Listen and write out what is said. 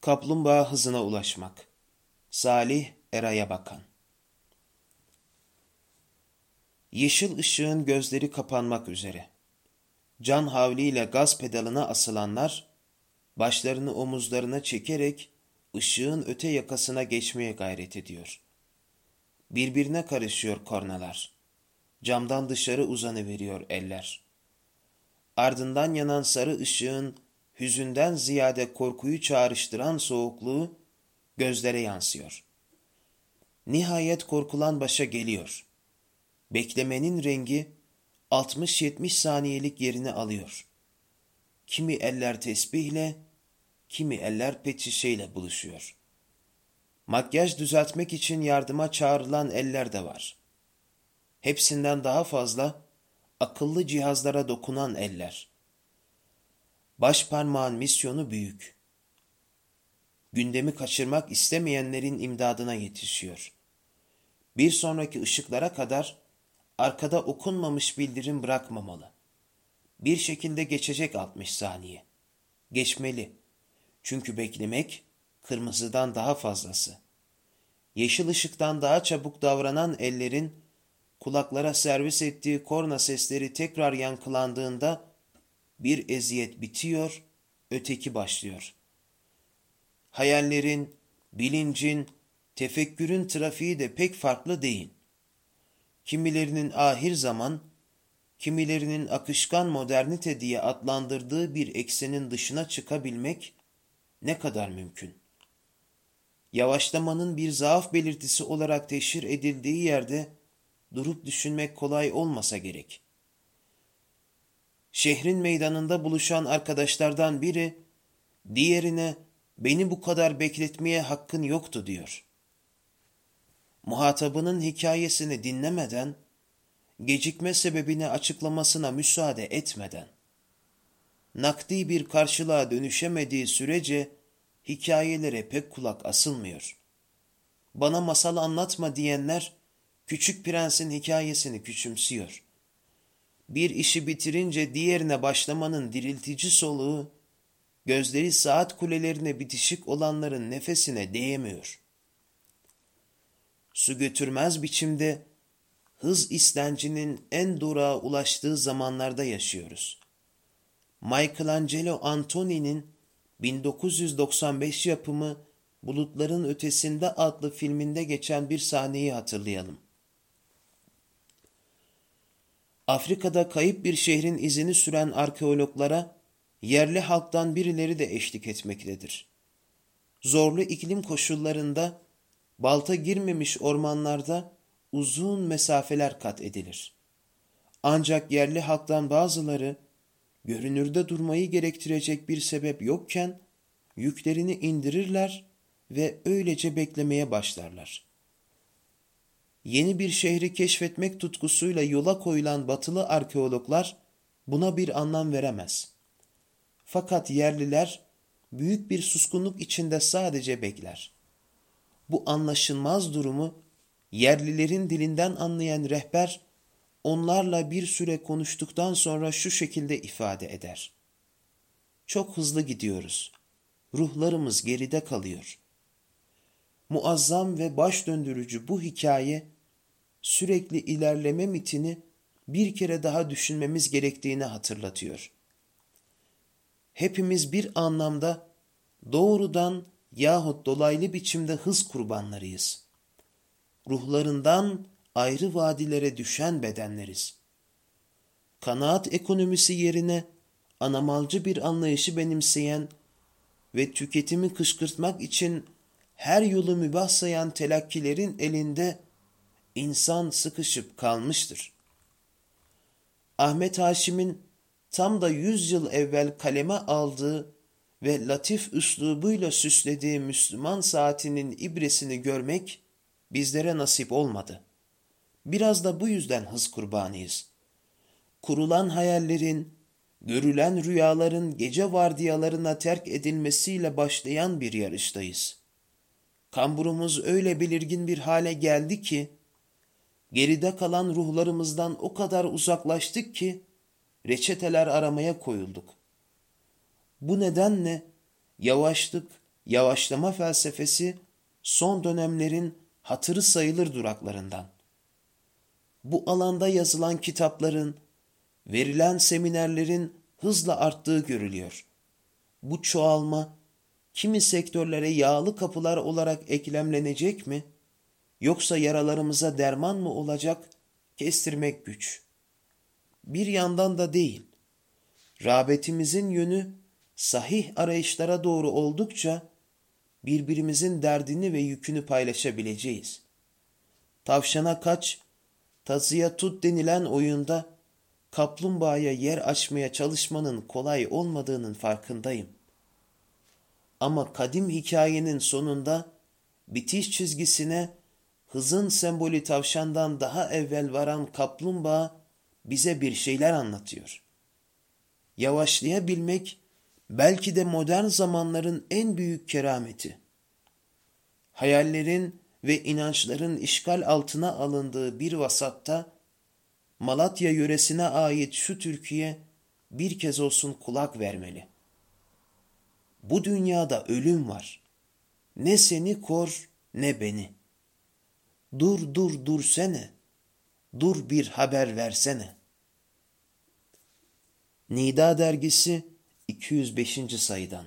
Kaplumbağa hızına ulaşmak. Salih Eray'a bakan. Yeşil ışığın gözleri kapanmak üzere. Can havliyle gaz pedalına asılanlar, başlarını omuzlarına çekerek ışığın öte yakasına geçmeye gayret ediyor. Birbirine karışıyor kornalar. Camdan dışarı uzanıveriyor eller. Ardından yanan sarı ışığın hüzünden ziyade korkuyu çağrıştıran soğukluğu gözlere yansıyor. Nihayet korkulan başa geliyor. Beklemenin rengi 60-70 saniyelik yerini alıyor. Kimi eller tesbihle, kimi eller pet buluşuyor. Makyaj düzeltmek için yardıma çağrılan eller de var. Hepsinden daha fazla akıllı cihazlara dokunan eller. Baş parmağın misyonu büyük. Gündemi kaçırmak istemeyenlerin imdadına yetişiyor. Bir sonraki ışıklara kadar arkada okunmamış bildirim bırakmamalı. Bir şekilde geçecek 60 saniye. Geçmeli. Çünkü beklemek kırmızıdan daha fazlası. Yeşil ışıktan daha çabuk davranan ellerin kulaklara servis ettiği korna sesleri tekrar yankılandığında bir eziyet bitiyor, öteki başlıyor. Hayallerin, bilincin, tefekkürün trafiği de pek farklı değil. Kimilerinin ahir zaman, kimilerinin akışkan modernite diye adlandırdığı bir eksenin dışına çıkabilmek ne kadar mümkün? Yavaşlamanın bir zaaf belirtisi olarak teşhir edildiği yerde durup düşünmek kolay olmasa gerek. Şehrin meydanında buluşan arkadaşlardan biri diğerine beni bu kadar bekletmeye hakkın yoktu diyor. Muhatabının hikayesini dinlemeden, gecikme sebebini açıklamasına müsaade etmeden, nakdi bir karşılığa dönüşemediği sürece hikayelere pek kulak asılmıyor. Bana masal anlatma diyenler, Küçük Prens'in hikayesini küçümsüyor. Bir işi bitirince diğerine başlamanın diriltici soluğu, gözleri saat kulelerine bitişik olanların nefesine değemiyor. Su götürmez biçimde hız istencinin en durağa ulaştığı zamanlarda yaşıyoruz. Michelangelo Antoni'nin 1995 yapımı Bulutların Ötesinde adlı filminde geçen bir sahneyi hatırlayalım. Afrika'da kayıp bir şehrin izini süren arkeologlara yerli halktan birileri de eşlik etmektedir. Zorlu iklim koşullarında balta girmemiş ormanlarda uzun mesafeler kat edilir. Ancak yerli halktan bazıları görünürde durmayı gerektirecek bir sebep yokken yüklerini indirirler ve öylece beklemeye başlarlar. Yeni bir şehri keşfetmek tutkusuyla yola koyulan batılı arkeologlar buna bir anlam veremez. Fakat yerliler büyük bir suskunluk içinde sadece bekler. Bu anlaşılmaz durumu yerlilerin dilinden anlayan rehber onlarla bir süre konuştuktan sonra şu şekilde ifade eder. Çok hızlı gidiyoruz. Ruhlarımız geride kalıyor. Muazzam ve baş döndürücü bu hikaye sürekli ilerleme mitini bir kere daha düşünmemiz gerektiğini hatırlatıyor. Hepimiz bir anlamda doğrudan yahut dolaylı biçimde hız kurbanlarıyız. Ruhlarından ayrı vadilere düşen bedenleriz. Kanaat ekonomisi yerine anamalcı bir anlayışı benimseyen ve tüketimi kışkırtmak için her yolu mübah sayan telakkilerin elinde insan sıkışıp kalmıştır. Ahmet Haşim'in tam da yüz yıl evvel kaleme aldığı ve latif üslubuyla süslediği Müslüman saatinin ibresini görmek bizlere nasip olmadı. Biraz da bu yüzden hız kurbanıyız. Kurulan hayallerin, görülen rüyaların gece vardiyalarına terk edilmesiyle başlayan bir yarıştayız. Kamburumuz öyle belirgin bir hale geldi ki, geride kalan ruhlarımızdan o kadar uzaklaştık ki, reçeteler aramaya koyulduk. Bu nedenle yavaşlık, yavaşlama felsefesi son dönemlerin hatırı sayılır duraklarından. Bu alanda yazılan kitapların, verilen seminerlerin hızla arttığı görülüyor. Bu çoğalma kimi sektörlere yağlı kapılar olarak eklemlenecek mi? Yoksa yaralarımıza derman mı olacak? Kestirmek güç. Bir yandan da değil. Rağbetimizin yönü sahih arayışlara doğru oldukça birbirimizin derdini ve yükünü paylaşabileceğiz. Tavşana kaç, tazıya tut denilen oyunda kaplumbağaya yer açmaya çalışmanın kolay olmadığının farkındayım. Ama kadim hikayenin sonunda bitiş çizgisine hızın sembolü tavşandan daha evvel varan kaplumbağa bize bir şeyler anlatıyor. Yavaşlayabilmek belki de modern zamanların en büyük kerameti. Hayallerin ve inançların işgal altına alındığı bir vasatta Malatya yöresine ait şu Türkiye bir kez olsun kulak vermeli. Bu dünyada ölüm var. Ne seni kor ne beni. Dur dur dur sene. Dur bir haber versene. Nida dergisi 205. sayıdan